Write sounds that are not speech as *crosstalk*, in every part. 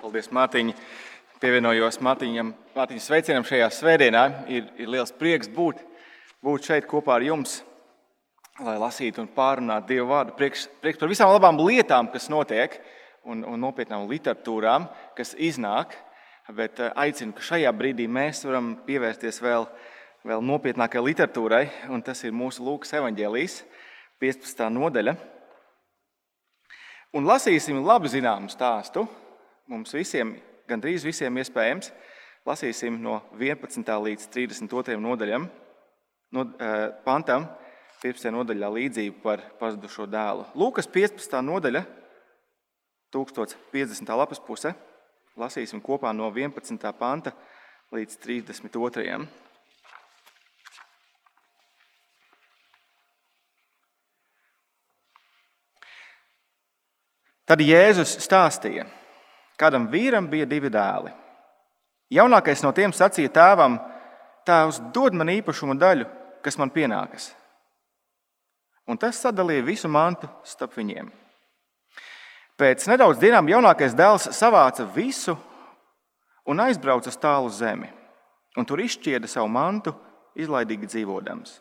Paldies, Mārtiņ! Pievienojos Mārtiņam, Mārtiņa sveicienam šajā svētdienā. Ir, ir liels prieks būt, būt šeit kopā ar jums, lai lasītu un pārunātu Dieva vārdu. Prieks, prieks par visām labām lietām, kas notiek, un, un nopietnām literatūrām, kas iznāk. Bet eh, aicinu, ka šajā brīdī mēs varam pievērsties vēl, vēl nopietnākai literatūrai, un tas ir mūsu Lūkas evanģēlijas 15. nodaļa. Un lasīsim labi zināmu stāstu. Mums visiem gandrīz visiem iespējams. Lasīsim no 11. līdz 32. nodaļam, no, uh, pantam, 15. nodaļā līdzību par pazudušo dēlu. Lūkas 15. nodaļa, 1050. lapas puse. Lasīsim kopā no 11. panta līdz 32. Tad Jēzus stāstīja, Kādam vīram bija divi dēli. Jaunākais no tiem sacīja tēvam: Tēvs, dod man īpašumu daļu, kas man pienākas. Un tas sadalīja visu mantu starp viņiem. Pēc nedaudz dienām jaunākais dēls savāca visu un aizbrauca uz tālu zemi, un tur izšķieda savu mantu, izlaidīgi dzīvodams.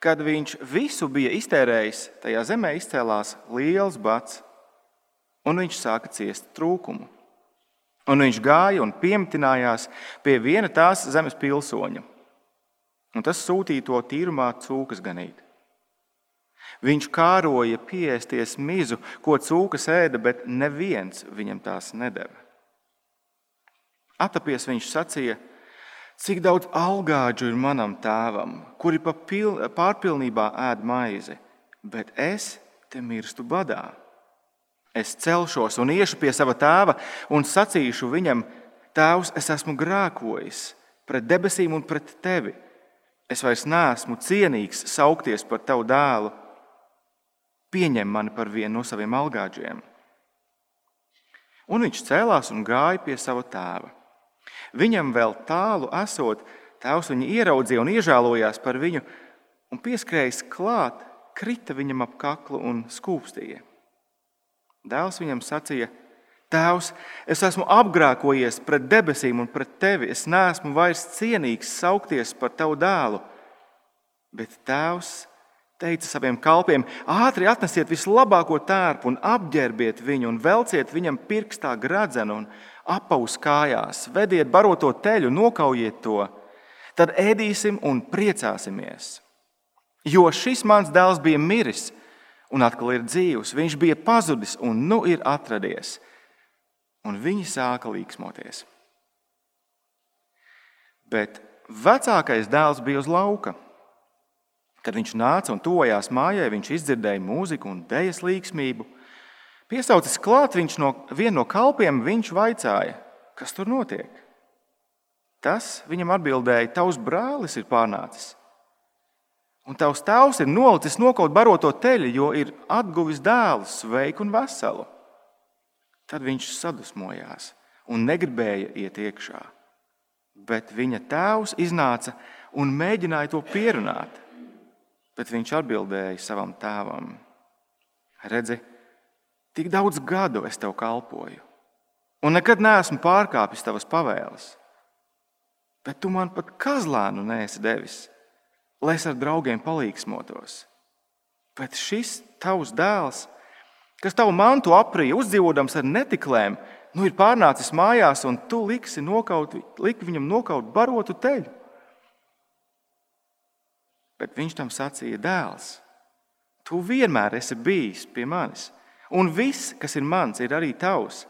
Kad viņš visu bija iztērējis, tajā zemē izcēlās liels bats un viņš sāka ciest trūkumu. Un viņš gāja un pieminējās pie viena tās zemes pilsoņa, un tas sūtīja to tīrumā cūkas ganīt. Viņš kāroja piesties mizu, ko cūkas ēda, bet neviens viņam tās nedeva. Atapies viņš sacīja, cik daudz algāģu ir manam tēvam, kuri pārpilnībā ēd maizi, bet es te mirstu badā. Es celšos un iešu pie sava tēva un sacīšu viņam, Tēvs, es esmu grēkojis pret debesīm un pret tevi. Es vairs neesmu cienīgs saukties par tavu dēlu. Pieņem mani par vienu no saviem algāģiem. Un viņš cēlās un gāja pie sava tēva. Viņam vēl tālu esot, tēvs viņu ieraudzīja un iežēlojās par viņu, un pieskrējis klāt, krita viņam ap kaklu un skūpstīja. Dēls viņam sacīja: Tēvs, es esmu apgrēkojies pret debesīm un pret tevi. Es neesmu vairs cienīgs saukties par tavu dēlu. Bet tēvs teica saviem kalpiem: ātri atnesiet vislabāko tērpu un apģērbiet viņu, un velciet viņam pirkstā gradzenu un apaus kājās, vediet baroto teļu, nokaujiet to. Tad ēdīsim un priecāsimies. Jo šis mans dēls bija miris un atkal ir dzīvs. Viņš bija pazudis un nu ir atradies. Un viņi sāka līksmoties. Bet vecākais dēls bija uz lauka. Kad viņš nāca un tojās mājai, viņš izdzirdēja mūziku un dēļas līksmību. Piesaucis klāt viņš no viena no kalpiem, viņš vaicāja, kas tur notiek. Tas viņam atbildēja, tavs brālis ir pārnācis Un tavs tēvs ir nolicis nokaut baroto teļu, jo ir atguvis dēlu sveiku un veselu. Tad viņš sadusmojās un negribēja iet iekšā. Bet viņa tēvs iznāca un mēģināja to pierunāt. Bet viņš atbildēja savam tēvam: Redzi, tik daudz gadu es tev kalpoju, un nekad neesmu pārkāpis tavas pavēles. Bet tu man pat kazlānu nēsi devis lai es ar draugiem palīgsmotos. Bet šis tavs dēls, kas tavu mantu aprīja, uzdzīvodams ar netiklēm, nu ir pārnācis mājās, un tu liksi nokaut, liki viņam nokaut barotu teļu. Bet viņš tam sacīja, dēls, tu vienmēr esi bijis pie manis, un viss, kas ir mans, ir arī tavs.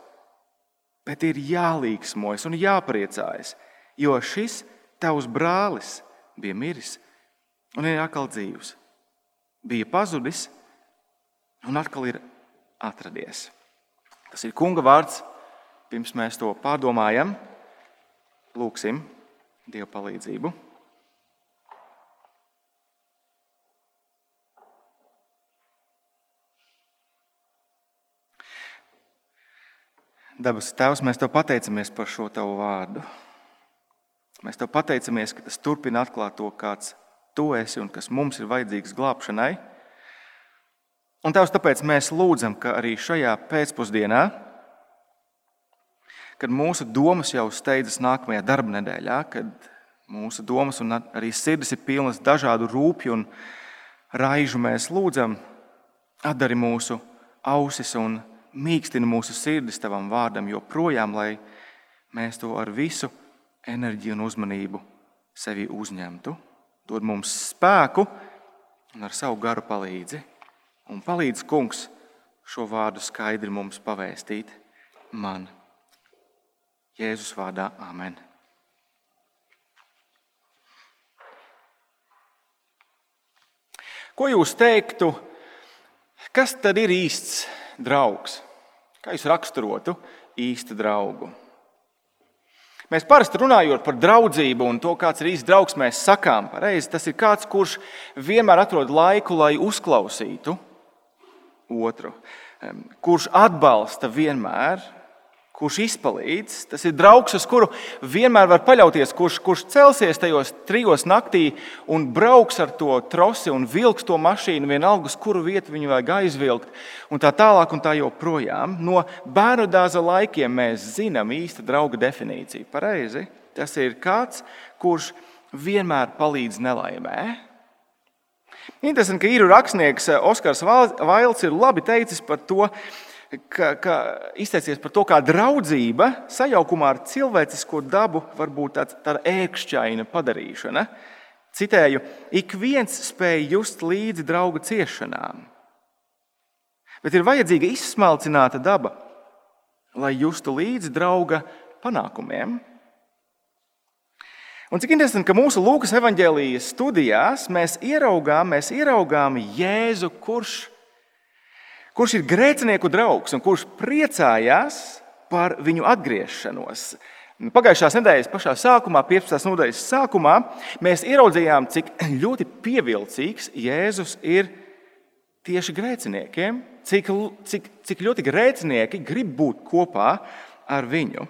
Bet ir jālīgsmojas un jāpriecājas, jo šis tavs brālis bija miris un ir atkal dzīvs. Bija pazudis un atkal ir atradies. Tas ir kunga vārds. Pirms mēs to pārdomājam, lūgsim Dieva palīdzību. Dabas Tēvs, mēs te pateicamies par šo tavu vārdu. Mēs te pateicamies, ka tas turpina atklāt to, kāds tu esi un kas mums ir vajadzīgs glābšanai. Un Tēvs, tāpēc mēs lūdzam, ka arī šajā pēcpusdienā kad mūsu domas jau steidzas nākamajā darba nedēļā, kad mūsu domas un arī sirdis ir pilnas dažādu rūpju un raižu, mēs lūdzam, atdari mūsu ausis un mīkstina mūsu sirdis tavam vārdam, joprojām, lai mēs to ar visu enerģiju un uzmanību sevi uzņemtu. Dod mums spēku un ar savu garu palīdzi. Un palīdz, kungs, šo vārdu skaidri mums pavēstīt man. Jēzus vārdā Āmen. Ko jūs teiktu, kas tad ir īsts draugs? Kā jūs raksturotu īstu draugu? Mēs parasti runājot par draudzību un to, kāds ir īsts draugs, mēs sakām, pareizi, tas ir kāds, kurš vienmēr atrod laiku, lai uzklausītu otru, kurš atbalsta vienmēr, kurš izpalīdz. Tas ir draugs, uz kuru vienmēr var paļauties, kurš, kurš celsies tajos trijos naktī un brauks ar to trosi un vilks to mašīnu, vienalga, uz kuru vietu viņu vajag aizvilkt, un tā tālāk un tā joprojām. No bērnu dārza laikiem mēs zinām īsta drauga definīciju. Pareizi. Tas ir kāds, kurš vienmēr palīdz nelaimē. Interesanti, ka īru rakstnieks Oskars Vails ir labi teicis par to, ka, ka izteicies par to, kā draudzība sajaukumā ar cilvēcisko dabu var būt tāds, tāda ēkšķaina padarīšana. Citēju, ik viens spēj just līdzi drauga ciešanām, bet ir vajadzīga izsmalcināta daba, lai justu līdzi drauga panākumiem. Un cik interesanti, ka mūsu Lūkas evanģēlijas studijās mēs ieraugām, mēs ieraugām Jēzu, kurš kurš ir grēcinieku draugs un kurš priecājās par viņu atgriešanos. Pagājušās nedēļas pašā sākumā, 15. nodaļas sākumā, mēs ieraudzījām, cik *clears throat* ļoti pievilcīgs Jēzus ir tieši grēciniekiem, cik, cik, cik ļoti grēcinieki grib būt kopā ar viņu.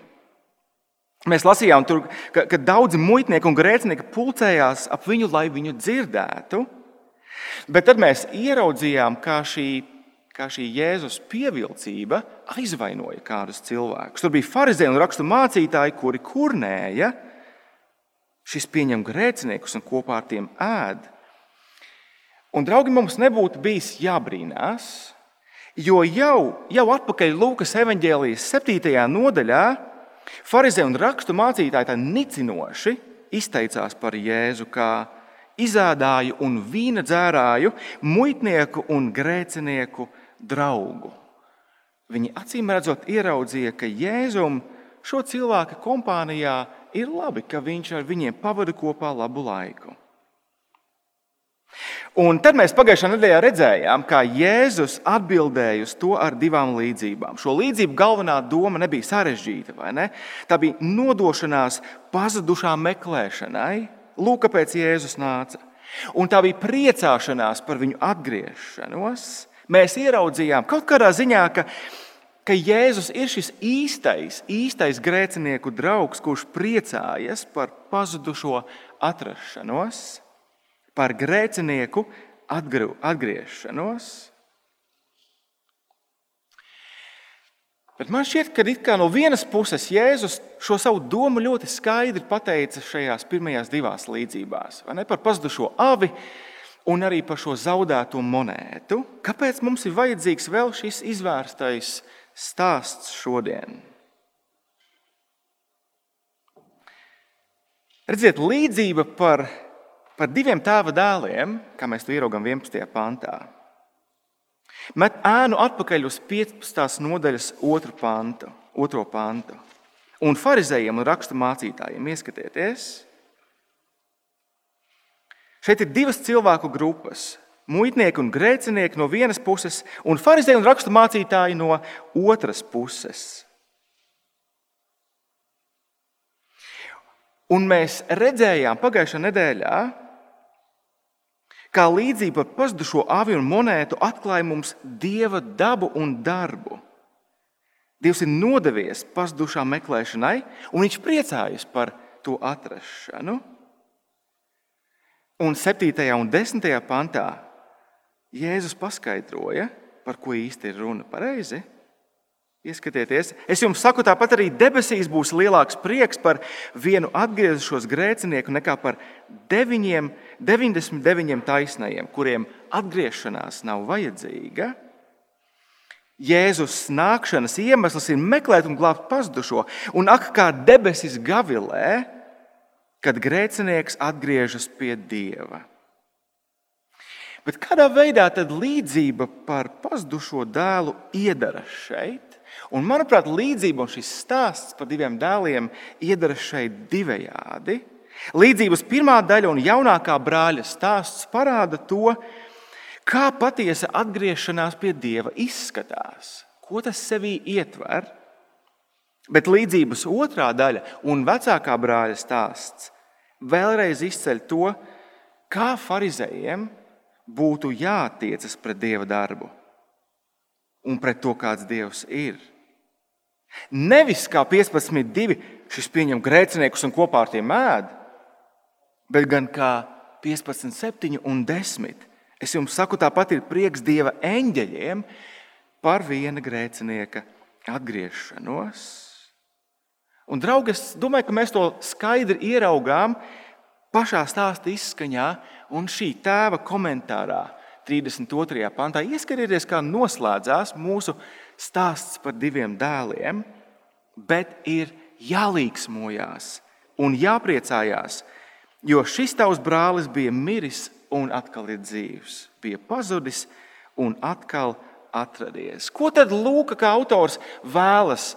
Mēs lasījām, tur, ka, ka daudzi muitnieki un grēcinieki pulcējās ap viņu, lai viņu dzirdētu. Bet tad mēs ieraudzījām, kā šī kā šī Jēzus pievilcība aizvainoja kādus cilvēkus. Tur bija farizēji un rakstu mācītāji, kuri kurnēja, šis pieņem grēciniekus un kopā ar tiem ēd. Un, draugi, mums nebūtu bijis jābrīnās, jo jau, jau atpakaļ Lūkas evanģēlijas 7. nodaļā farizēji un rakstu mācītāji tā nicinoši izteicās par Jēzu kā izādāju un vīna dzērāju, muitnieku un grēcinieku draugu. Viņi acīm redzot, ieraudzīja, ka Jēzum šo cilvēku kompānijā ir labi, ka viņš ar viņiem pavada kopā labu laiku. Un tad mēs pagājušā nedēļā redzējām, kā Jēzus atbildēja uz to ar divām līdzībām. Šo līdzību galvenā doma nebija sarežģīta, vai ne? Tā bija nodošanās pazudušām meklēšanai. Lūk, kāpēc Jēzus nāca. Un tā bija priecāšanās par viņu atgriešanos Mēs ieraudzījām kaut kādā ziņā, ka, ka Jēzus ir šis īstais, īstais grēcinieku draugs, kurš priecājas par pazudušo atrašanos, par grēcinieku atgriešanos. Bet man šķiet, ka no vienas puses Jēzus šo savu domu ļoti skaidri pateica šajās pirmajās divās līdzībās. Par pazudušo avi, un arī par šo zaudēto monētu. Kāpēc mums ir vajadzīgs vēl šis izvērstais stāsts šodien? Redziet, līdzība par, par diviem tēva dēliem, kā mēs to ieraugām 11. pantā, met ēnu atpakaļ uz 15. nodaļas otru pantu, otro pantu. Un farizējiem un rakstu mācītājiem ieskatieties, Šeit ir divas cilvēku grupas. Muitnieki un grēcinieki no vienas puses, un farizēji un rakstu mācītāji no otras puses. Un mēs redzējām pagājušā nedēļā, kā līdzība par pazudušo avi un monētu atklāja mums dieva dabu un darbu. Dievs ir nodevies pazudušā meklēšanai, un viņš priecājas par to atrašanu. Un 7. un 10. pantā Jēzus paskaidroja, par ko īsti ir runa pareizi. Ieskatieties, es jums saku, tāpat arī debesīs būs lielāks prieks par vienu atgriezušos grēcinieku nekā par deviņiem, 99 taisnajiem, kuriem atgriešanās nav vajadzīga. Jēzus nākšanas iemesls ir meklēt un glābt pazudušo, un ak, kā debesis gavilē, kad grēcinieks atgriežas pie Dieva. Bet kādā veidā tad līdzība par pazudušo dēlu iedara šeit? Un, manuprāt, līdzība un šis stāsts par diviem dēliem iedara šeit divējādi. Līdzības pirmā daļa un jaunākā brāļa stāsts parāda to, kā patiesa atgriešanās pie Dieva izskatās, ko tas sevī ietver. Bet līdzības otrā daļa un vecākā brāļa stāsts vēlreiz izceļ to, kā farizējiem būtu jātiecas pret Dieva darbu un pret to, kāds Dievs ir. Nevis kā 15.2. šis pieņem grēciniekus un kopā ar tiem ēd, bet gan kā 15.7. un 10. Es jums saku, tāpat ir prieks Dieva eņģeļiem par viena grēcinieka atgriešanos. Un, draugi, es domāju, ka mēs to skaidri ieraugām pašā stāsta izskaņā un šī tēva komentārā 32. pantā. Ieskatieties, kā noslēdzās mūsu stāsts par diviem dēliem, bet ir jālīgsmojās un jāpriecājās, jo šis tavs brālis bija miris un atkal ir dzīvs, bija pazudis un atkal atradies. Ko tad Lūka kā autors vēlas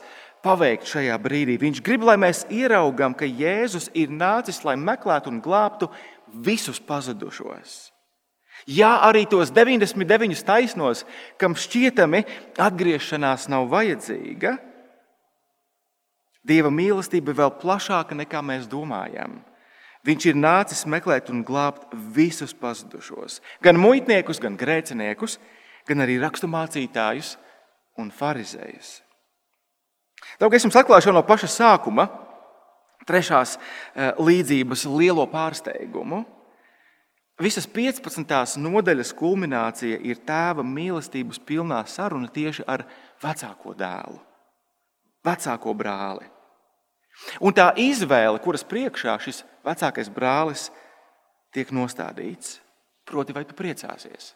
paveikt šajā brīdī? Viņš grib, lai mēs ieraugām, ka Jēzus ir nācis, lai meklētu un glābtu visus pazudušos. Jā, arī tos 99 taisnos, kam šķietami atgriešanās nav vajadzīga, Dieva mīlestība ir vēl plašāka nekā mēs domājam. Viņš ir nācis meklēt un glābt visus pazudušos, gan muitniekus, gan grēciniekus, gan arī raksturmācītājus un farizējus. Daudz es jums atklāšu no paša sākuma, trešās eh, līdzības lielo pārsteigumu. Visas 15. nodaļas kulminācija ir tēva mīlestības pilnā saruna tieši ar vecāko dēlu, vecāko brāli. Un tā izvēle, kuras priekšā šis vecākais brālis tiek nostādīts, proti, vai tu priecāsies?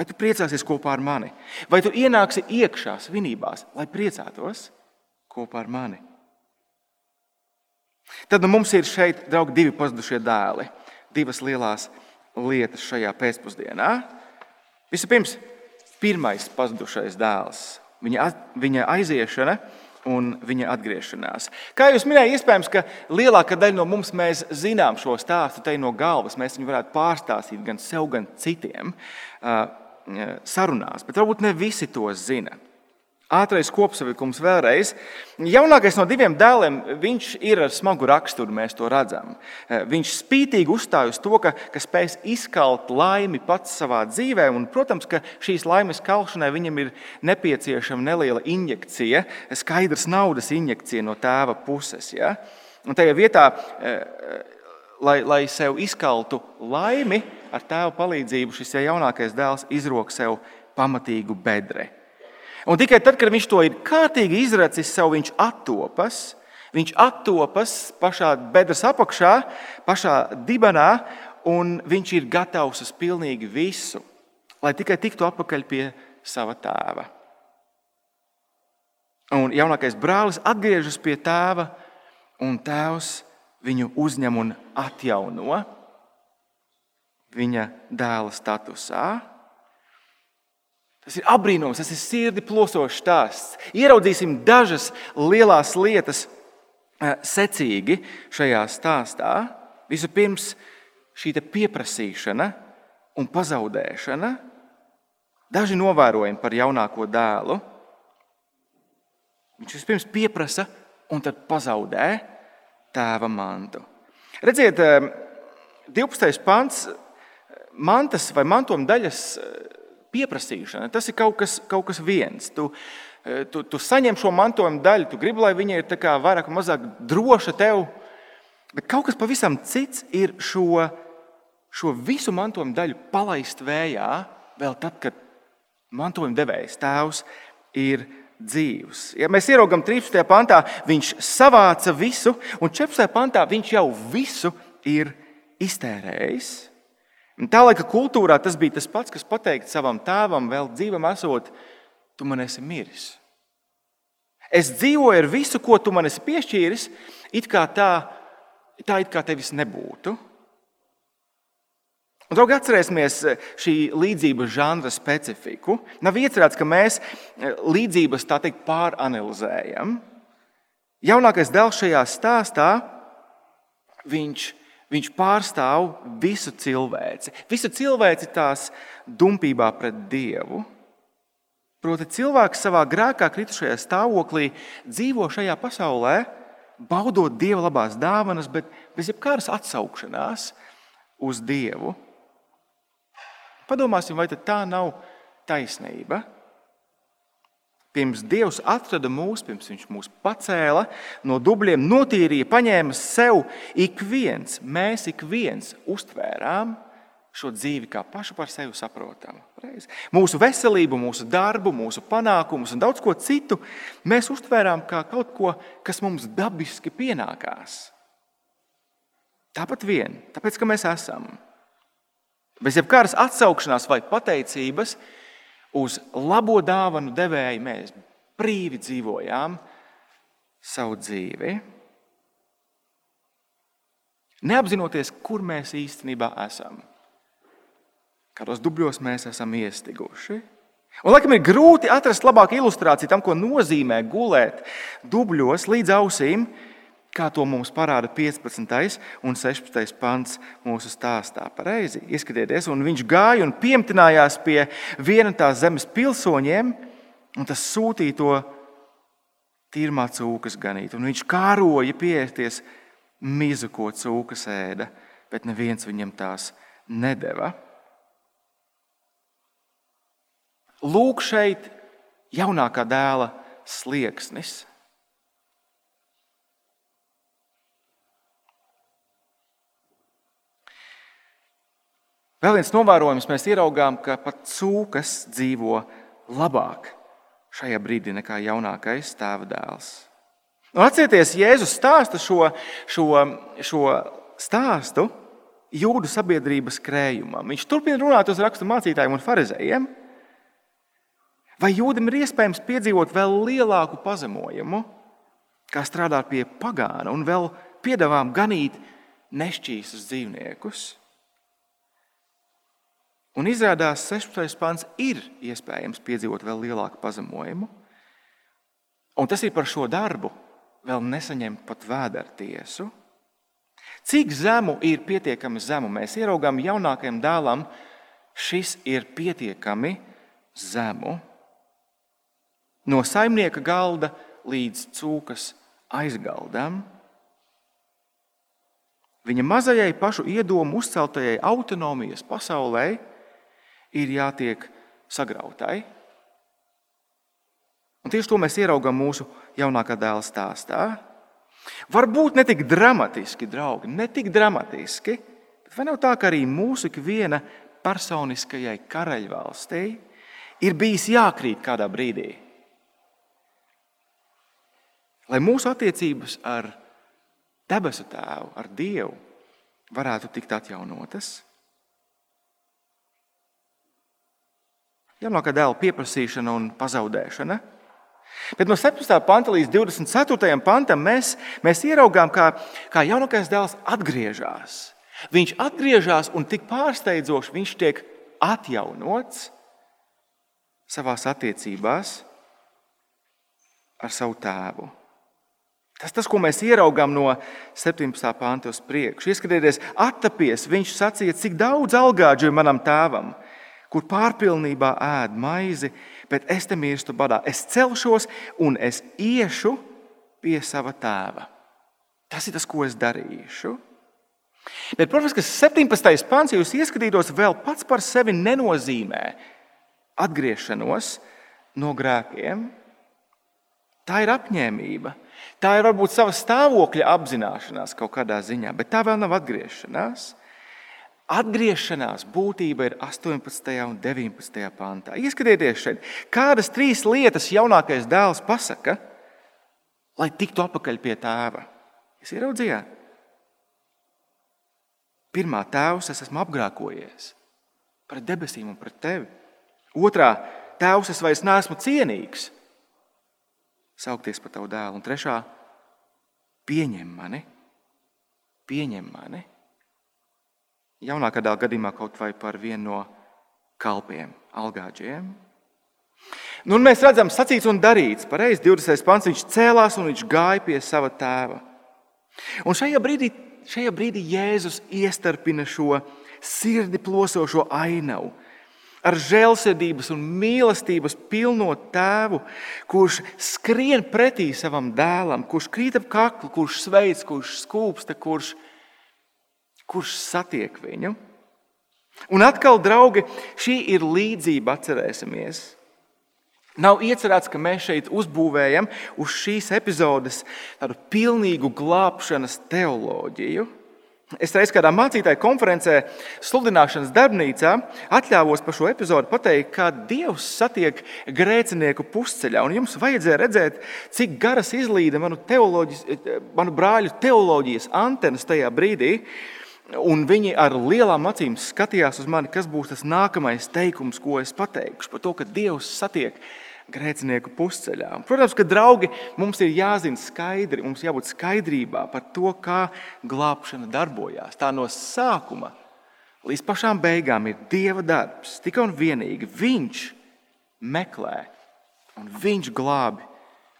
Vai tu priecāsies kopā ar mani? Vai tu ienāksi iekšā svinībās, lai priecātos kopā ar mani? Tad nu, mums ir šeit, draugi, divi pazudušie dēli divas lielas lietas šajā pēcpusdienā. Vispirms, pirmais pazudušais dēls, viņa, viņa aiziešana un viņa atgriešanās. Kā jau minēju, iespējams, ka lielākā daļa no mums zinām šo stāstu te no galvas. Mēs viņu varētu pārstāstīt gan sev, gan citiem sarunās, bet varbūt ne visi to zina. Ātrais kopsavilkums vēlreiz. Jaunākais no diviem dēliem, viņš ir ar smagu raksturu, mēs to redzam. Eh, viņš spītīgi uzstāj uz to, ka, ka spēs izkalt laimi pats savā dzīvē, un, protams, ka šīs laimes kalšanai viņam ir nepieciešama neliela injekcija, skaidrs naudas injekcija no tēva puses. Ja? Un tajā vietā, eh, lai, lai sev izkaltu laimi, ar tēva palīdzību šis jaunākais dēls izrok sev pamatīgu bedri. Un tikai tad, kad viņš to ir kārtīgi izracis sev, viņš attopas. Viņš attopas pašā bedres apakšā, pašā dibenā, un viņš ir gatavs uz pilnīgi visu, lai tikai tiktu atpakaļ pie sava tēva. Un jaunākais brālis atgriežas pie tēva, un tēvs viņu uzņem un atjauno viņa dēla statusā. Tas ir apbrīnojams, tas ir sirdi plosošs stāsts. Ieraudzīsim dažas lielas lietas eh, secīgi šajā stāstā. Vispirms šī pieprasīšana un pazaudēšana. Daži novērojumi par jaunāko dēlu. Viņš vispirms pieprasa un tad pazaudē tēva mantu. Redziet, 12. Eh, pants, mantas vai mantojuma daļas eh, pieprasīšana. Tas ir kaut kas, kaut kas viens. Tu, eh, tu, tu saņem šo mantojuma daļu, tu gribi, lai viņa ir vairāk vai mazāk droša tev. Bet kaut kas pavisam cits ir šo, šo visu mantojuma daļu palaist vējā, vēl tad, kad mantojuma devējs tēvs ir dzīvs. Ja mēs ieraugām 13. pantā, viņš savāca visu, un 14. pantā viņš jau visu ir iztērējis. Un tā laika kultūrā tas bija tas pats, kas pateikt savam tēvam, vēl dzīvam esot, tu man esi miris. Es dzīvoju ar visu, ko tu man esi piešķīris, it kā tā, tā it kā tevis nebūtu. Un, draugi, atcerēsimies šī līdzības žanra specifiku. Nav iecerēts, ka mēs līdzības tā teikt pāranalizējam. Jaunākais dēls šajā stāstā viņš Viņš pārstāv visu cilvēci, visu cilvēci tās dumpībā pret Dievu. Proti, cilvēks savā grēkā kritušajā stāvoklī dzīvo šajā pasaulē, baudot Dieva labās dāvanas, bet bez jebkādas atsaukšanās uz Dievu. Padomāsim, vai tā nav taisnība? Pirms Dievs atrada mūs, pirms Viņš mūs pacēla no dubļiem, notīrīja, paņēma sev ik viens, mēs ik viens uztvērām šo dzīvi kā pašu par sevi saprotamu. Mūsu veselību, mūsu darbu, mūsu panākumus un daudz ko citu mēs uztvērām kā kaut ko, kas mums dabiski pienākās. Tāpat vien, tāpēc, ka mēs esam. Bez jebkādas atsaukšanās vai pateicības, uz labo dāvanu devēju mēs brīvi dzīvojām savu dzīvi, neapzinoties, kur mēs īstenībā esam, kādos dubļos mēs esam iestiguši. Un, laikam, ir grūti atrast labāku ilustrāciju tam, ko nozīmē gulēt dubļos līdz ausīm, kā to mums parāda 15. un 16. pants mūsu stāstā. Pareizi, ieskatieties, un viņš gāja un piemtinājās pie viena tās zemes pilsoņiem, un tas sūtīja to tīrmā cūkas ganīt. Un viņš kāroja pieties mizu, ko cūkas ēda, bet neviens viņam tās nedeva. Lūk, šeit jaunākā dēla slieksnis. Vēl viens novērojums mēs ieraugām, ka pat cūkas dzīvo labāk šajā brīdī nekā jaunākais tēva dēls. Un atcerieties, Jēzus stāsta šo, šo, šo stāstu jūdu sabiedrības krējumam. Viņš turpina runāt uz rakstu mācītājiem un farizējiem. Vai jūdim ir iespējams piedzīvot vēl lielāku pazemojumu, kā strādāt pie pagāna un vēl piedāvām ganīt nešķīstus dzīvniekus? Un izrādās, 16. pāns ir iespējams piedzīvot vēl lielāku pazemojumu. Un tas ir par šo darbu vēl nesaņemt pat vēdera tiesu. Cik zemu ir pietiekami zemu? Mēs ieraugām jaunākajam dēlam, šis ir pietiekami zemu. No saimnieka galda līdz cūkas aizgaldam. Viņa mazajai pašu iedomu uzceltajai autonomijas pasaulē ir jātiek sagrautai. Un tieši to mēs ieraugām mūsu jaunākā dēla stāstā. Varbūt ne tik dramatiski, draugi, ne tik dramatiski, bet vai nav tā, ka arī mūsu ikviena personiskajai karaļvalstī ir bijis jākrīt kādā brīdī? Lai mūsu attiecības ar debesu tēvu, ar Dievu, varētu tikt atjaunotas. Jaunākā dēla pieprasīšana un pazaudēšana. Bet no 17. panta līdz 24. pantam mēs, mēs ieraugām, kā, kā jaunākais dēls atgriežas. Viņš atgriežas un tik pārsteidzoši viņš tiek atjaunots savā attiecībās ar savu tēvu. Tas, tas, ko mēs ieraugām no 17. pānta uz priekšu, ieskatieties, attapies, viņš sacīja, cik daudz algāģu ir manam tēvam kur pārpilnībā ēd maizi, bet es te mirstu badā. Es celšos un es iešu pie sava tēva. Tas ir tas, ko es darīšu. Bet, protams, ka 17. pāns, ja jūs ieskatītos, vēl pats par sevi nenozīmē atgriešanos no grēkiem. Tā ir apņēmība. Tā ir varbūt sava stāvokļa apzināšanās kaut kādā ziņā, bet tā vēl nav atgriešanās. Atgriešanās būtība ir 18. un 19. pantā. Ieskatieties šeit, kādas trīs lietas jaunākais dēls pasaka, lai tiktu atpakaļ pie tēva. Jūs ieraudzījāt? Pirmā tēvs, es esmu apgrākojies pret debesīm un pret tevi. Otrā, tēvs, es vairs neesmu cienīgs saukties par tavu dēlu. Un trešā, pieņem mani, pieņem mani. Jaunākā dēla gadījumā kaut vai par vienu no kalpiem, algāģiem. Nu, mēs redzam, sacīts un darīts. Pareizi, 20. pants. Viņš cēlās un viņš gāja pie sava tēva. Un šajā brīdī, šajā brīdī Jēzus iestarpina šo sirdi plosošo ainavu ar žēlsirdības un mīlestības pilno tēvu, kurš skrien pretī savam dēlam, kurš krīt ap kaklu, kurš sveic, kurš skūpsta, kurš, kurš satiek viņu. Un atkal, draugi, šī ir līdzība, atcerēsimies. Nav iecerēts, ka mēs šeit uzbūvējam uz šīs epizodes tādu pilnīgu glābšanas teoloģiju. Es reiz kādā mācītāju konferencē, sludināšanas darbnīcā, atļāvos par šo episodu pateikt, kā Dievs satiek grēcinieku pusceļā. Un jums vajadzēja redzēt, cik garas izlīda manu, manu brāļu teoloģijas antenas tajā brīdī. Un viņi ar lielām acīm skatījās uz mani, kas būs tas nākamais teikums, ko es pateikšu par to, ka Dievs satiek grēcinieku pusceļā. Protams, ka draugi mums ir jāzina skaidri, mums jābūt skaidrībā par to, kā glābšana darbojās. Tā no sākuma līdz pašām beigām ir Dieva darbs. Tikai un vienīgi Viņš meklē un Viņš glābi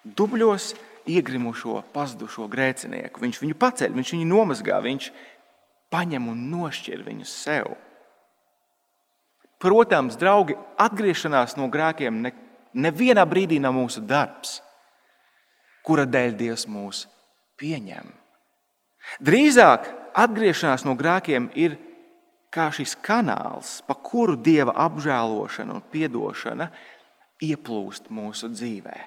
dubļos iegrimušo, pazudušo grēcinieku. Viņš viņu paceļ, viņš viņu nomazgā, viņš paņem un nošķir viņu sev. Protams, draugi, atgriešanās no grēkiem nekad nevienā brīdī nav mūsu darbs, kura dēļ Dievs mūs pieņem. Drīzāk atgriešanās no grēkiem ir kā šis kanāls, pa kuru Dieva apžēlošana un atdošana ieplūst mūsu dzīvē.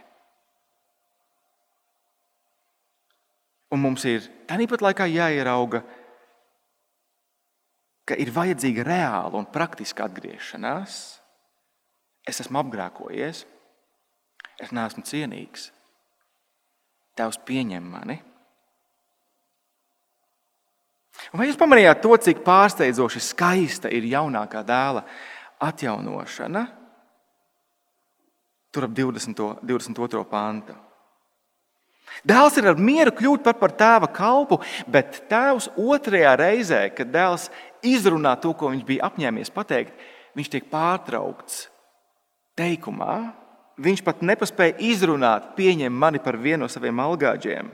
Un mums ir tāpat laikā jāierauga, ka ir vajadzīga reāla un praktiska atgriešanās. Es esmu apgrēkojies, Es neesmu cienīgs. Tevs pieņem mani. Vai jūs pamanījāt to, cik pārsteidzoši skaista ir jaunākā dēla atjaunošana? Tur ap 20. 22. pāntu. Dēls ir ar mieru kļūt par, par tēva kalpu, bet tēvs otrajā reizē, kad dēls izrunā to, ko viņš bija apņēmies pateikt, viņš tiek pārtraukts teikumā, Viņš pat nepaspēja izrunāt, pieņem mani par vienu no saviem algāģiem.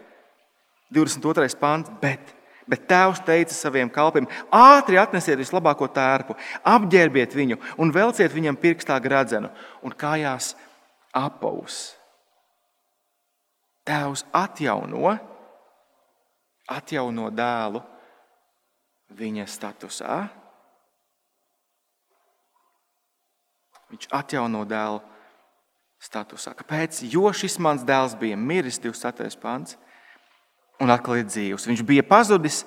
22. pāns, bet, bet tēvs teica saviem kalpiem: ātri atnesiet vislabāko tērpu, apģērbiet viņu un velciet viņam pirkstā gradzenu un kājās apaus. Tēvs atjauno, atjauno dēlu viņa statusā. Viņš atjauno dēlu statusā. Kāpēc? Jo šis mans dēls bija miris, 27. pants, un atkal ir dzīvs. Viņš bija pazudis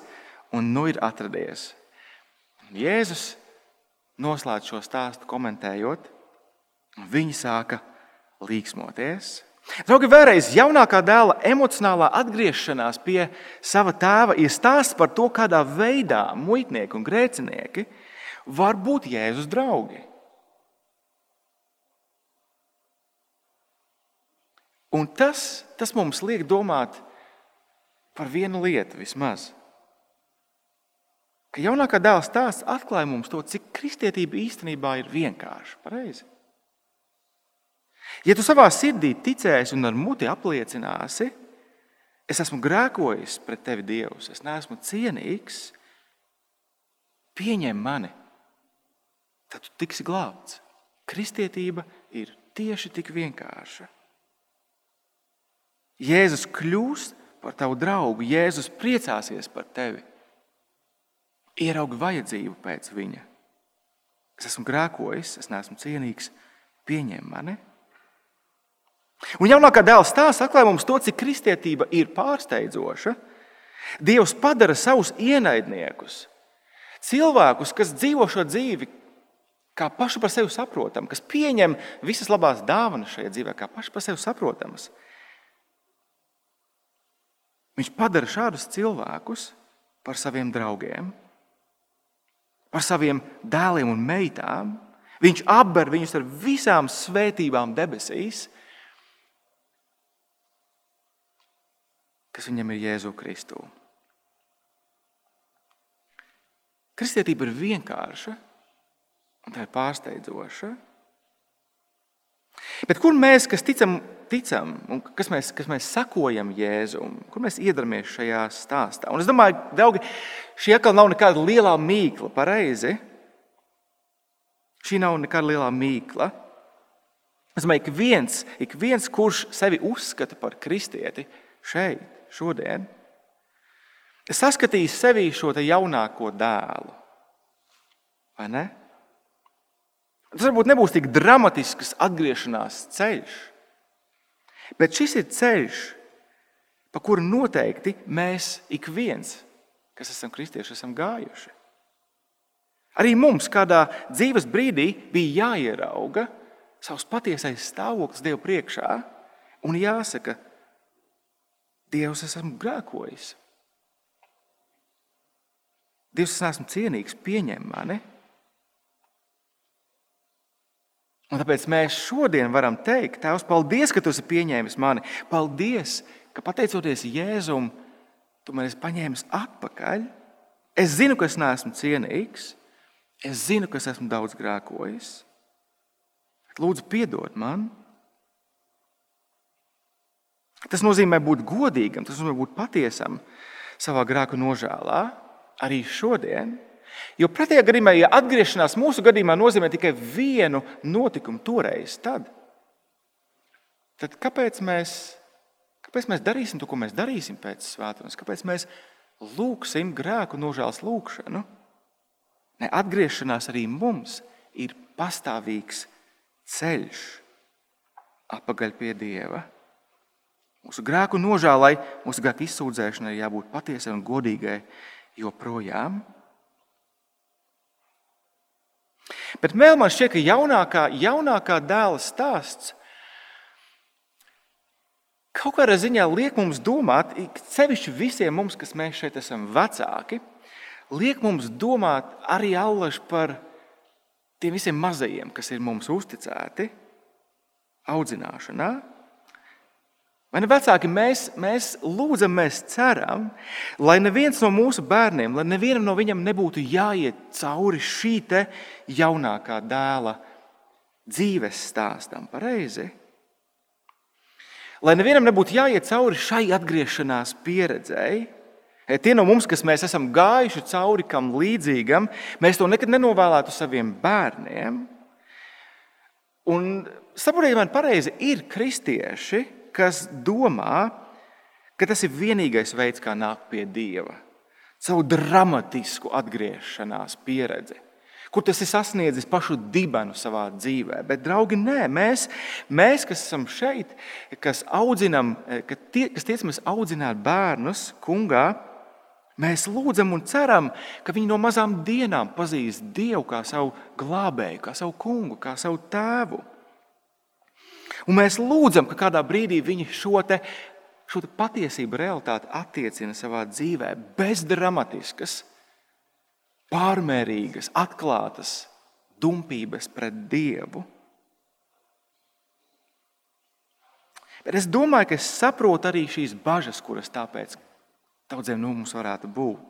un nu ir atradies. Jēzus noslēdz šo stāstu komentējot, un viņi sāka līksmoties. Draugi, vēlreiz jaunākā dēla emocionālā atgriešanās pie sava tēva ir stāsts par to, kādā veidā muitnieki un grēcinieki var būt Jēzus draugi. Un tas, tas mums liek domāt par vienu lietu vismaz. Ka jaunākā dēla stāsts atklāja mums to, cik kristietība īstenībā ir vienkārša. Pareizi. Ja tu savā sirdī ticēsi un ar muti apliecināsi, es esmu grēkojis pret tevi, Dievs, es neesmu cienīgs, pieņem mani, tad tu tiksi glābts. Kristietība ir tieši tik vienkārša. Jēzus kļūs par tavu draugu, Jēzus priecāsies par tevi. Ieraugi vajadzību pēc viņa. Es esmu grēkojis, es neesmu cienīgs, pieņem mani. Un jaunākā dēla stāsts atklāja mums to, cik kristietība ir pārsteidzoša. Dievs padara savus ienaidniekus, Cilvēkus, kas dzīvo šo dzīvi kā pašu par sevi saprotamu, kas pieņem visas labās dāvanas šajā dzīvē, kā pašu par sevi saprotamas. Viņš padara šādus cilvēkus par saviem draugiem, par saviem dēliem un meitām. Viņš apber viņus ar visām svētībām debesīs, kas viņam ir Jēzu Kristu. Kristietība ir vienkārša un tā ir pārsteidzoša. Bet kur mēs, kas ticam, ticam un kas mēs, kas mēs sakojam Jēzum, kur mēs iedaramies šajā stāstā? Un es domāju, draugi, šī atkal nav nekāda liela mīkla, pareizi. Šī nav nekāda liela mīkla. Es domāju, ka viens, ik viens, kurš sevi uzskata par kristieti šeit, šodien, ir saskatījis sevī šo jaunāko dēlu. Vai ne? Tas varbūt nebūs tik dramatisks atgriešanās ceļš, bet šis ir ceļš, pa kuru noteikti mēs ik viens, kas esam kristieši, esam gājuši. Arī mums kādā dzīves brīdī bija jāierauga savs patiesais stāvoklis Dieva priekšā un jāsaka, Dievs, es esmu grēkojis. Dievs, es neesmu cienīgs, pieņem mani. Un tāpēc mēs šodien varam teikt, Tēvs, paldies, ka tu esi pieņēmis mani. Paldies, ka pateicoties Jēzum, tu man esi paņēmis atpakaļ. Es zinu, ka es neesmu cienīgs, es zinu, ka es esmu daudz grēkojis. Lūdzu, piedod man. Tas nozīmē būt godīgam, tas nozīmē būt patiesam savā grēku nožēlā arī šodien. Jo pretējā gadījumā, ja atgriešanās mūsu gadījumā nozīmē tikai vienu notikumu toreiz, tad, tad kāpēc, mēs, kāpēc mēs darīsim to, ko mēs darīsim pēc svētdienas? Kāpēc mēs lūgsim grēku nožēlas lūgšanu? Ne, atgriešanās arī mums ir pastāvīgs ceļš atpakaļ pie Dieva. Mūsu grēku nožēlai, mūsu grēku izsūdzēšanai jābūt patiesai un godīgai joprojām. Bet vēl man šķiet, ka jaunākā, jaunākā dēla stāsts kaut kādā ziņā liek mums domāt, sevišķi visiem mums, kas mēs šeit esam vecāki, liek mums domāt arī allaž par tiem visiem mazajiem, kas ir mums uzticēti audzināšanā. Vai ne vecāki, mēs, mēs lūdzam, mēs ceram, lai neviens no mūsu bērniem, lai nevienam no viņiem nebūtu jāiet cauri šī jaunākā dēla dzīves stāstam, pareizi? Lai nevienam nebūtu jāiet cauri šai atgriešanās pieredzēji, e, tie no mums, kas mēs esam gājuši cauri kam līdzīgam, mēs to nekad nenovēlētu saviem bērniem. Un saprotiet, man pareizi ir kristieši, kas domā, ka tas ir vienīgais veids, kā nākt pie Dieva. Savu dramatisku atgriešanās pieredzi, kur tas ir sasniedzis pašu dibenu savā dzīvē. Bet, draugi, nē, mēs, mēs kas esam šeit, kas, audzinam, tie, kas tiecamies audzināt bērnus kungā, Mēs lūdzam un ceram, ka viņi no mazām dienām pazīst Dievu kā savu glābēju, kā savu kungu, kā savu tēvu. Un mēs lūdzam, ka kādā brīdī viņi šo, te, šo te patiesību, realitāti attiecina savā dzīvē, bez dramatiskas, pārmērīgas, atklātas dumpības pret Dievu. Bet es domāju, ka es saprotu arī šīs bažas, kuras tāpēc daudziem no mums varētu būt.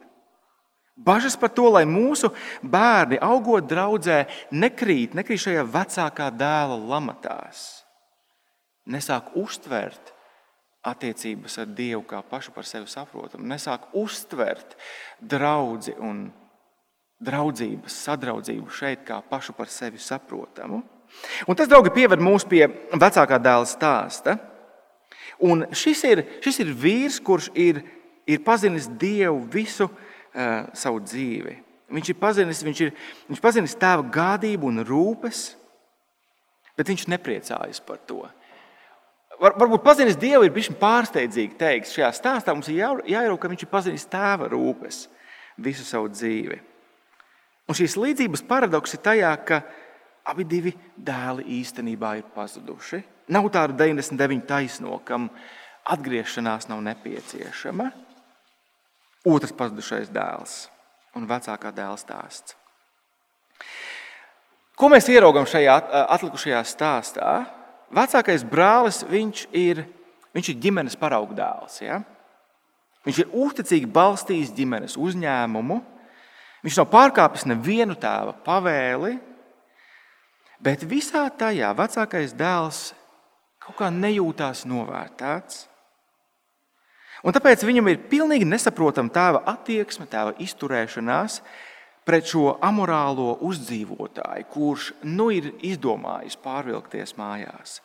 Bažas par to, lai mūsu bērni, augot draudzē, nekrīt, nekrīt šajā vecākā dēla lamatās nesāk uztvert attiecības ar Dievu kā pašu par sevi saprotamu, nesāk uztvert draugu un draudzības, sadraudzību šeit kā pašu par sevi saprotamu. Un tas, draugi, pieved mūs pie vecākā dēla stāsta. Un šis ir, šis ir vīrs, kurš ir, ir pazinis Dievu visu uh, savu dzīvi. Viņš ir pazinis, viņš ir, viņš pazinis tēva gādību un rūpes, bet viņš nepriecājas par to. Var, varbūt pazinis Dievu ir bijis pārsteidzīgi teikt. Šajā stāstā mums ir jāierauga, ka viņš ir pazinis tēva rūpes visu savu dzīvi. Un šīs līdzības paradoks ir tajā, ka abi divi dēli īstenībā ir pazuduši. Nav tādu 99 taisno, kam atgriešanās nav nepieciešama. Otrs pazudušais dēls un vecākā dēla stāsts. Ko mēs ieraugām šajā atlikušajā stāstā? Vecākais brālis viņš ir, viņš ir ģimenes paraugu dēls. Ja? Viņš ir uzticīgi balstījis ģimenes uzņēmumu. Viņš nav pārkāpis nevienu tēva pavēli, bet visā tajā vecākais dēls kaut kā nejūtās novērtēts. Un tāpēc viņam ir pilnīgi nesaprotama tēva attieksme, tēva izturēšanās pret šo amorālo uzdzīvotāju, kurš nu ir izdomājis pārvilkties mājās.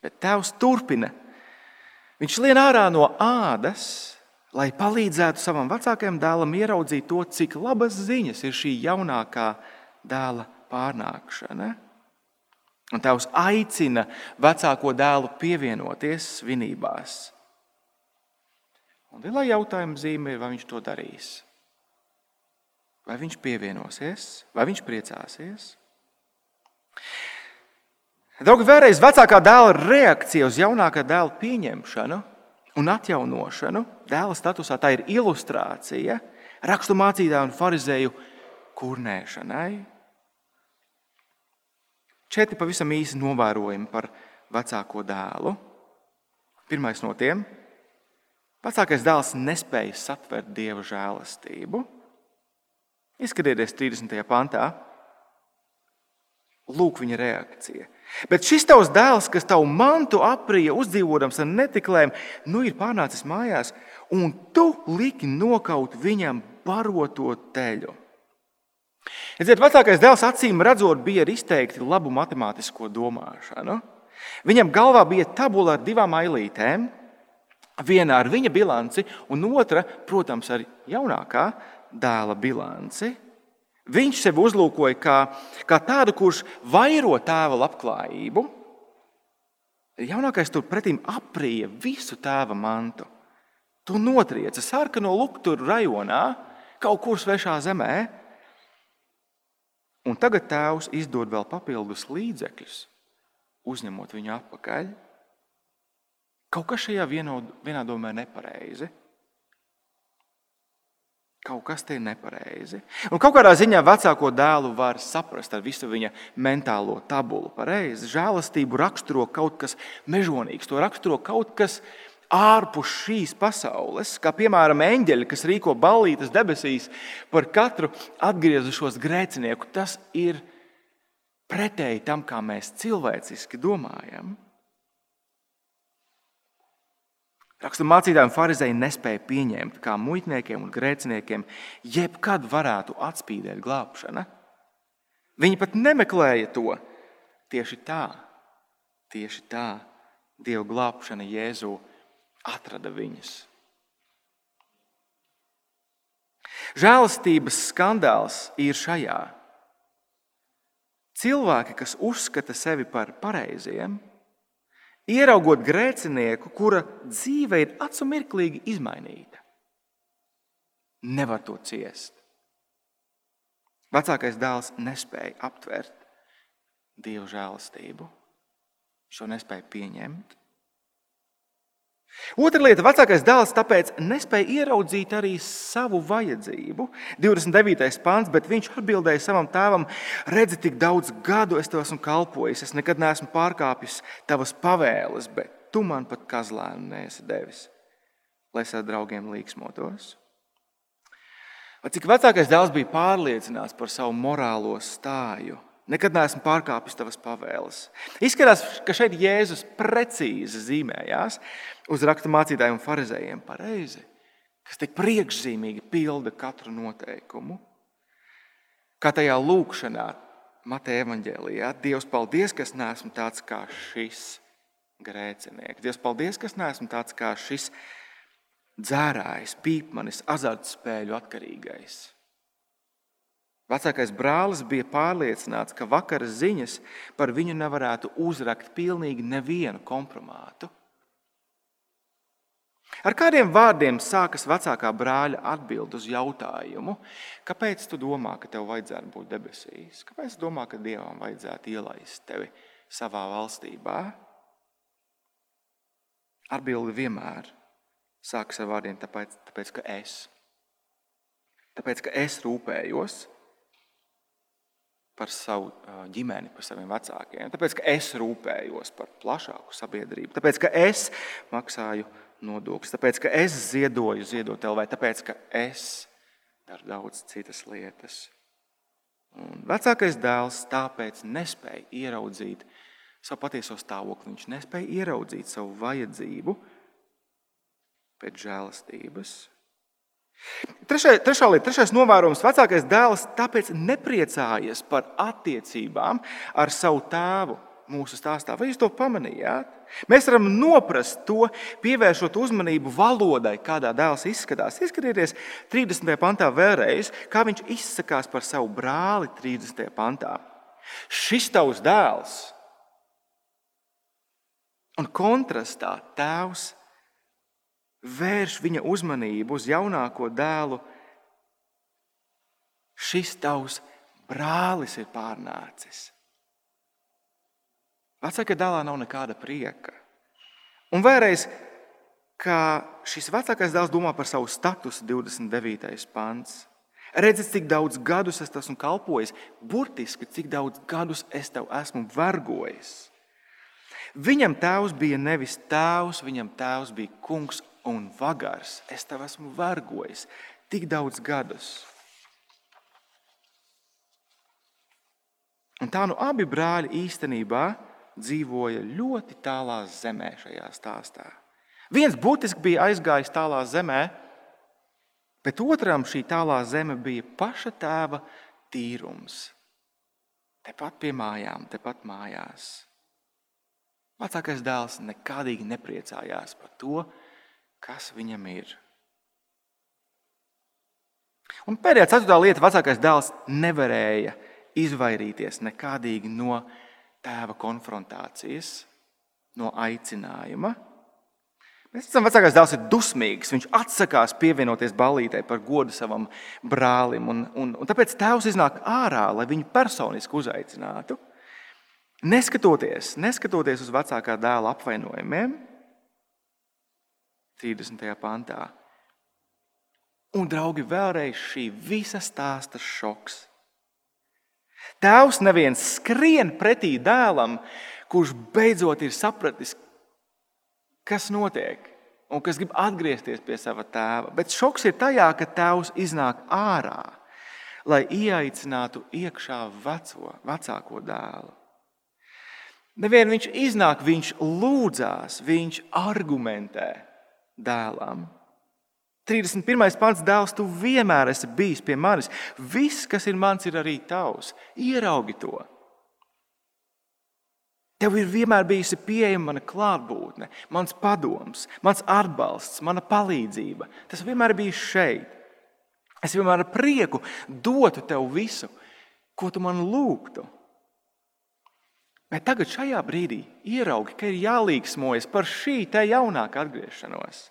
Bet tēvs turpina. Viņš lien ārā no ādas, lai palīdzētu savam vecākajam dēlam ieraudzīt to, cik labas ziņas ir šī jaunākā dēla pārnākšana. Un tēvs aicina vecāko dēlu pievienoties svinībās. Un lielā jautājuma zīme ir, vai viņš to darīs. Vai viņš pievienosies, vai viņš priecāsies? Draugi, vēlreiz vecākā dēla reakcija uz jaunākā dēla pieņemšanu un atjaunošanu dēla statusā tā ir ilustrācija raksturmācītāju un farizēju kurnēšanai. Četri pavisam īsi novērojumi par vecāko dēlu. Pirmais no tiem - vecākais dēls nespēja satvert dieva žēlastību. Izskatieties 30. pantā. Lūk, viņa reakcija. Bet šis tavs dēls, kas tavu mantu aprija, uzdzīvodams ar netiklēm, nu ir pārnācis mājās, un tu liki nokaut viņam baroto teļu. Redziet, vecākais dēls acīm redzot, bija ar izteikti labu matemātisko domāšanu. Viņam galvā bija tabula ar divām ailītēm, viena ar viņa bilanci, un otra, protams, ar jaunākā dēla bilanci. Viņš sevi uzlūkoja kā, kā tādu, kurš vairo tēva labklājību. Jaunākais turpretī aprīja visu tēva mantu. Tu notrieca sarkano lukturu rajonā, kaut kur svešā zemē. Un tagad tēvs izdod vēl papildus līdzekļus, uzņemot viņu atpakaļ. Kaut kas šajā vienā domē nepareizi. Kaut kas te ir nepareizi. Un kaut kādā ziņā vecāko dēlu var saprast ar visu viņa mentālo tabulu. Pareizi. Žēlastību raksturo kaut kas mežonīgs, to raksturo kaut kas ārpus šīs pasaules, kā piemēram eņģeļi, kas rīko ballītes debesīs par katru atgriezušos grēcinieku. Tas ir pretēji tam, kā mēs cilvēciski domājam. Raksturmācītāji un farizēji nespēja pieņemt, kā muitniekiem un grēciniekiem jebkad varētu atspīdēt glābšana. Viņi pat nemeklēja to. Tieši tā, tieši tā Dieva glābšana Jēzu atrada viņus. Žēlastības skandāls ir šajā. Cilvēki, kas uzskata sevi par pareiziem, ieraugot grēcinieku, kura dzīve ir acu mirklīgi izmainīta. Nevar to ciest. Vecākais dēls nespēja aptvert dievu žēlastību. Šo nespēja pieņemt. Otra lieta, vecākais dēls tāpēc nespēja ieraudzīt arī savu vajadzību. 29. pāns, bet viņš atbildēja savam tēvam: Redzi, tik daudz gadu es tev esmu kalpojis, es nekad neesmu pārkāpis tavas pavēles, bet tu man pat kazlēnu neesi devis, lai es ar draugiem līksmotos. Vai cik vecākais dēls bija pārliecināts par savu morālo stāju? Nekad neesmu pārkāpis tavas pavēles. Izskatās, ka šeit Jēzus precīzi zīmējās uz raksturmācītājiem un farizējiem pareizi, kas tik priekšzīmīgi pilda katru noteikumu. Kā tajā lūkšanā, Mateja evanģēlijā, Dievs, paldies, ka es neesmu tāds kā šis grēcinieks. Dievs, paldies, ka es neesmu tāds kā šis dzērājs, pīpmanis, azartspēļu atkarīgais. Vecākais brālis bija pārliecināts, ka vakara ziņas par viņu nevarētu uzrakt pilnīgi nevienu kompromātu. Ar kādiem vārdiem sākas vecākā brāļa atbild uz jautājumu, kāpēc tu domā, ka tev vajadzētu būt debesīs? Kāpēc tu domā, ka Dievam vajadzētu ielaist tevi savā valstībā? Atbildi vienmēr sākas ar vārdiem, tāpēc, tāpēc ka es. Tāpēc, ka es rūpējos par savu ģimeni, par saviem vecākiem. Tāpēc, ka es rūpējos par plašāku sabiedrību, tāpēc, ka es maksāju nodokļus, tāpēc, ka es ziedoju ziedot LV, tāpēc, ka es daru daudz citas lietas. Un vecākais dēls tāpēc nespēja ieraudzīt savu patieso stāvokli. Viņš nespēja ieraudzīt savu vajadzību pēc žēlastības, Trešā, trešā lieta, trešais novērojums. Vecākais dēls tāpēc nepriecājas par attiecībām ar savu tēvu mūsu stāstā. Vai jūs to pamanījāt? Mēs varam noprast to, pievēršot uzmanību valodai, kādā dēls izskatās. Ieskatieties 30. pantā vēlreiz, kā viņš izsakās par savu brāli 30. pantā. Šis tavs dēls, un kontrastā tēvs vērš viņa uzmanību uz jaunāko dēlu. Šis tavs brālis ir pārnācis. Vecākajā dēlā nav nekāda prieka. Un vēlreiz, kā šis vecākais dēls domā par savu statusu, 29. pants. Redzi, cik daudz gadus es esmu kalpojis, burtiski cik daudz gadus es tev esmu vergojis. Viņam tēvs bija nevis tēvs, viņam tēvs bija kungs un vagars. Es tev esmu vergojis tik daudz gadus. Un tā nu abi brāļi īstenībā dzīvoja ļoti tālā zemē šajā stāstā. Viens būtiski bija aizgājis tālā zemē, bet otram šī tālā zeme bija paša tēva tīrums. Tepat pie mājām, tepat mājās. Vecākais dēls nekādīgi nepriecājās par to, kas viņam ir. Un pēdējā ceturtā lieta, vecākais dēls nevarēja izvairīties nekādīgi no tēva konfrontācijas, no aicinājuma. Mēs redzam, ka vecākais dēls ir dusmīgs. Viņš atsakās pievienoties ballītei par godu savam brālim. Un, un, un tāpēc tēvs iznāk ārā, lai viņu personiski uzaicinātu. Neskatoties, neskatoties uz vecākā dēla apvainojumiem, 30. pantā. Un, draugi, vēlreiz šī visa stāsta šoks. Tēvs neviens skrien pretī dēlam, kurš beidzot ir sapratis, kas notiek un kas grib atgriezties pie sava tēva. Bet šoks ir tajā, ka tēvs iznāk ārā, lai ieaicinātu iekšā veco, vecāko dēlu. Nevienu viņš iznāk, viņš lūdzās, viņš argumentē dēlam. 31. pāns, dēls, tu vienmēr esi bijis pie manis. Viss, kas ir mans, ir arī tavs. Ieraugi to. Tev ir vienmēr bijusi pieejama mana klātbūtne, mans padoms, mans atbalsts, mana palīdzība. Tas vienmēr bijis šeit. Es vienmēr ar prieku dotu tev visu, ko tu man lūgtu. Bet tagad, šajā brīdī, ieraugi, ka ir jālīgsmojas par šī te jaunāka atgriešanos.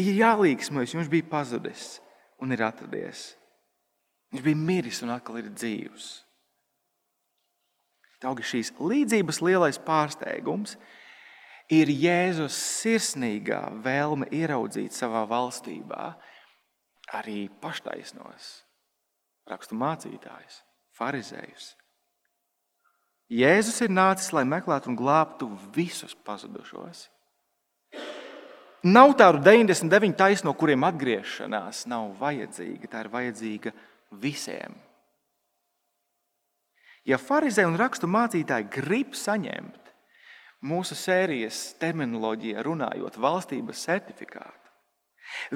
Ir jālīgsmojas, viņš bija pazudis un ir atradies. Viņš bija miris un atkal ir dzīvs. Taugi šīs līdzības lielais pārsteigums ir Jēzus sirsnīgā vēlme ieraudzīt savā valstībā arī paštaisnos rakstu mācītājus, farizējus. Jēzus ir nācis, lai meklētu un glābtu visus pazudušos. Nav tādu 99 taisno, kuriem atgriešanās nav vajadzīga. Tā ir vajadzīga visiem. Ja farizēji un rakstu mācītāji grib saņemt mūsu sērijas terminoloģijā runājot valstības certifikātu,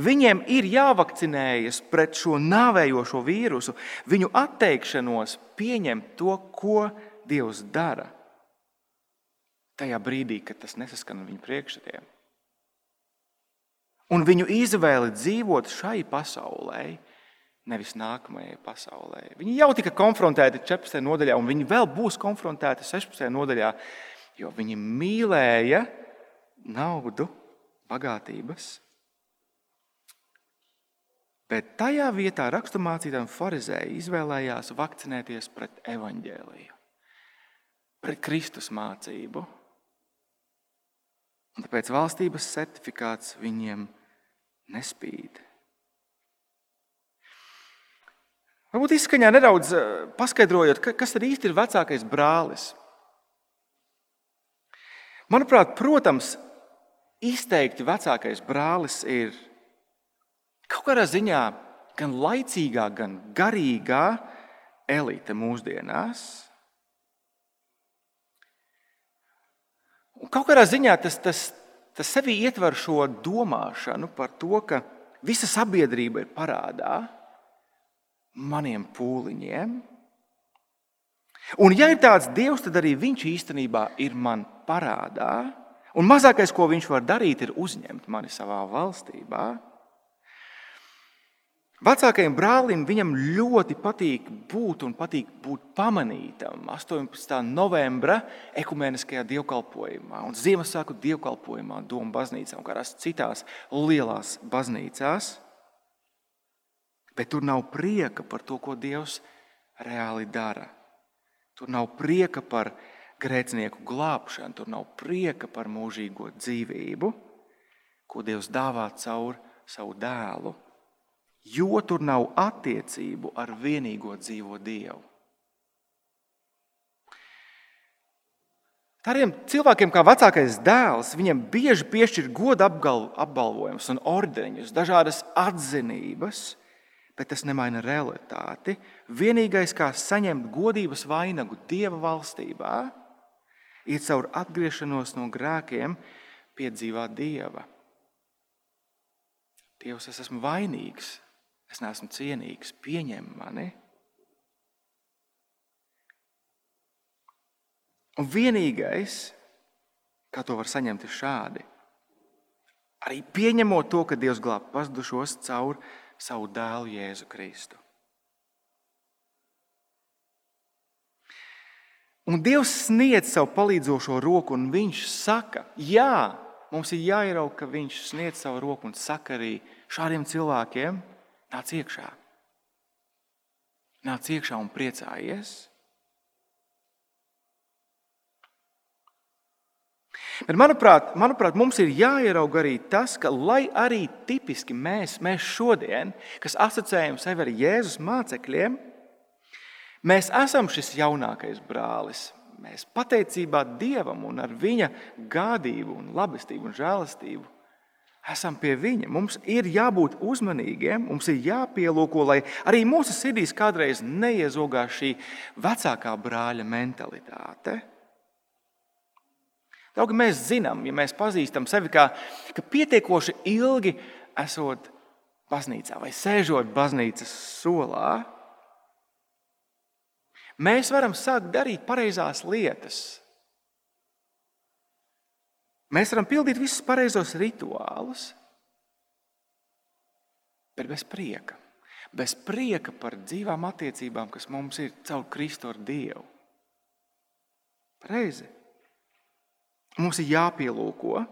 viņiem ir jāvakcinējas pret šo nāvējošo vīrusu, viņu atteikšanos pieņemt to, ko Dievs dara tajā brīdī, kad tas nesaskan viņu priekšstatiem. Un viņu izvēle dzīvot šai pasaulē, nevis nākamajai pasaulē. Viņi jau tika konfrontēti 14. nodaļā, un viņi vēl būs konfrontēti 16. nodaļā, jo viņi mīlēja naudu, bagātības Bet tajā vietā raksturmācītājiem farizēji izvēlējās vakcinēties pret evaņģēliju, pret Kristus mācību. Un tāpēc valstības certifikāts viņiem nespīd. Varbūt izskaņā nedaudz eh, paskaidrojot, kas tad īsti ir vecākais brālis. Manuprāt, protams, izteikti vecākais brālis ir kaut kādā ziņā gan laicīgā, gan garīgā elite mūsdienās. Un kaut kādā ziņā tas, tas, tas sevī ietver šo domāšanu par to, ka visa sabiedrība ir parādā maniem pūliņiem. Un, ja ir tāds dievs, tad arī viņš īstenībā ir man parādā. Un mazākais, ko viņš var darīt, ir uzņemt mani savā valstībā. Vecākajam brālim viņam ļoti patīk būt un patīk būt pamanītam 18. novembra ekumeniskajā dievkalpojumā un Ziemassvētku dievkalpojumā, Doma baznīcā un kādās citās lielās baznīcās bet tur nav prieka par to, ko Dievs reāli dara. Tur nav prieka par grēcinieku glābšanu, tur nav prieka par mūžīgo dzīvību, ko Dievs dāvā caur savu dēlu, jo tur nav attiecību ar vienīgo dzīvo Dievu. Tādiem cilvēkiem, kā vecākais dēls, viņiem bieži piešķir godu apbalvojumus un ordeņus, dažādas atzinības, bet tas nemaina realitāti. Vienīgais, kā saņemt godības vainagu Dieva valstībā, ir caur atgriešanos no grēkiem pie dzīvā Dieva. Dievs, es esmu vainīgs, es neesmu cienīgs, pieņem mani. Un vienīgais, kā to var saņemt, ir šādi. Arī pieņemot to, ka Dievs glāb pazudušos caur savu dēlu Jēzu Kristu. Un Dievs sniedz savu palīdzošo roku, un Viņš saka, jā, mums ir jāierauga, ka Viņš sniedz savu roku un saka arī šādiem cilvēkiem, nāc iekšā. Nāc iekšā un priecājies. Bet, manuprāt, manuprāt, mums ir jāierauga arī tas, ka, lai arī tipiski mēs, mēs šodien, kas asociējam sevi ar Jēzus mācekļiem, mēs esam šis jaunākais brālis. Mēs pateicībā Dievam un ar viņa gādību, un labestību un žēlastību esam pie viņa. Mums ir jābūt uzmanīgiem, mums ir jāpielūko, lai arī mūsu sirdīs kādreiz neiezogās šī vecākā brāļa mentalitāte. Draugi, mēs zinām, ja mēs pazīstam sevi, kā, ka pietiekoši ilgi esot baznīcā vai sēžot baznīcas solā, mēs varam sākt darīt pareizās lietas. Mēs varam pildīt visus pareizos rituālus, bet bez prieka. Bez prieka par dzīvām attiecībām, kas mums ir caur Kristu ar Dievu. Pareizi. Mums ir jāpielūko.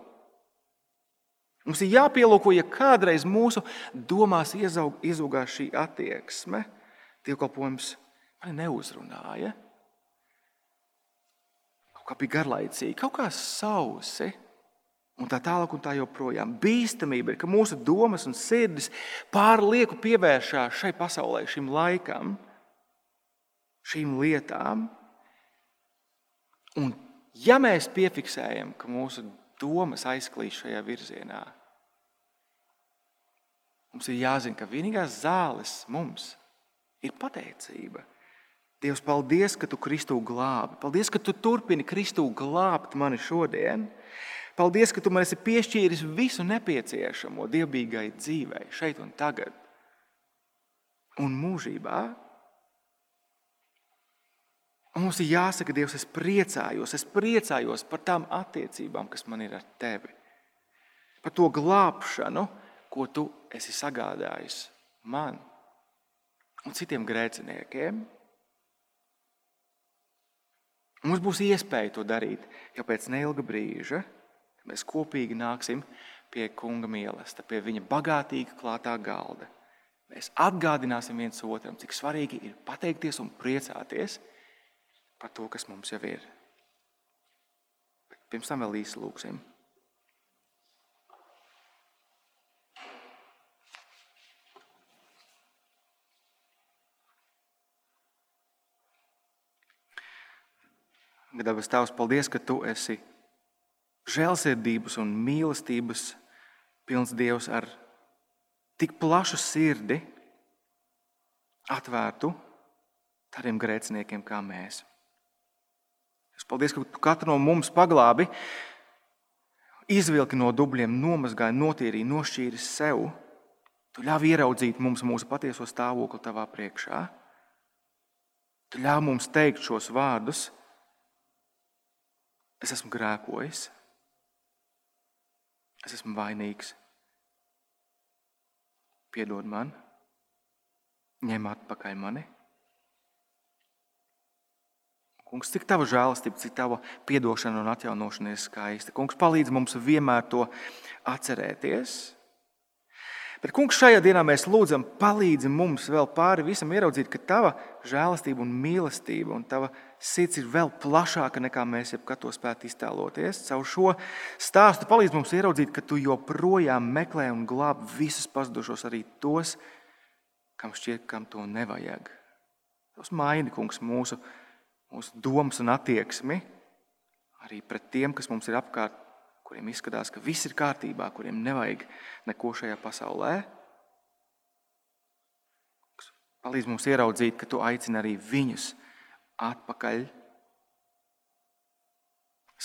Mums ir jāpielūko, ja kādreiz mūsu domās izaugās šī attieksme, dievkalpojums mani neuzrunāja. Kaut kā bija garlaicīgi, kaut kā sausi. Un tā tālāk, un tā joprojām. Bīstamība ir, ka mūsu domas un sirdis pārlieku pievēršās šai pasaulē, šim laikam, šīm lietām. Un Ja mēs piefiksējam, ka mūsu domas aizklīst šajā virzienā, mums ir jāzina, ka vienīgās zāles mums ir pateicība. Dievs, paldies, ka tu Kristu glābi. Paldies, ka tu turpini Kristu glābt mani šodien. Paldies, ka tu man esi piešķīris visu nepieciešamo dievbijai dzīvei, šeit un tagad, un mūžībā. Un mums ir jāsaka, Dievs, es priecājos, es priecājos par tām attiecībām, kas man ir ar tevi. Par to glābšanu, ko tu esi sagādājis man un citiem grēciniekiem. Mums būs iespēja to darīt jau pēc neilga brīža, mēs kopīgi nāksim pie kunga mīlestības, pie viņa bagātīgi klātā galda, Mēs atgādināsim viens otram, cik svarīgi ir pateikties un priecāties par to, kas mums jau ir. Bet pirms tam vēl īsi lūksim. Dabas Tēvs, paldies, ka Tu esi žēlsirdības un mīlestības pilns Dievs ar tik plašu sirdi, atvērtu tādiem grēciniekiem kā mēs. Es paldies, ka Tu katru no mums paglābi, izvilki no dubļiem, nomazgāji, notīrīji, nošķīri sev. Tu ļāvi ieraudzīt mums mūsu patieso stāvokli Tavā priekšā. Tu ļāvi mums teikt šos vārdus, Es esmu grēkojis, es esmu vainīgs. Piedod man, ņem atpakaļ mani. Kungs, cik tava žēlastība, cik tava atdošana un atjaunošana ir skaista. Kungs, palīdz mums vienmēr to atcerēties Bet, kungs, šajā dienā mēs lūdzam, palīdzi mums vēl pāri visam ieraudzīt, ka tava žēlastība un mīlestība un tava sirds ir vēl plašāka nekā mēs jebkad to spētu iztēloties. Caur šo stāstu palīdz mums ieraudzīt, ka tu joprojām meklē un glāb visus pazudušos, arī tos, kam šķiet, kam to nevajag. Tas maina, kungs, mūsu, mūsu domas un attieksmi arī pret tiem, kas mums ir apkārt kuriem izskatās, ka viss ir kārtībā, kuriem nevajag neko šajā pasaulē. Palīdz mums ieraudzīt, ka tu aicini arī viņus atpakaļ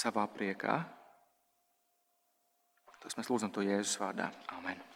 savā priekā. Tas mēs lūdzam to Jēzus vārdā. Amen.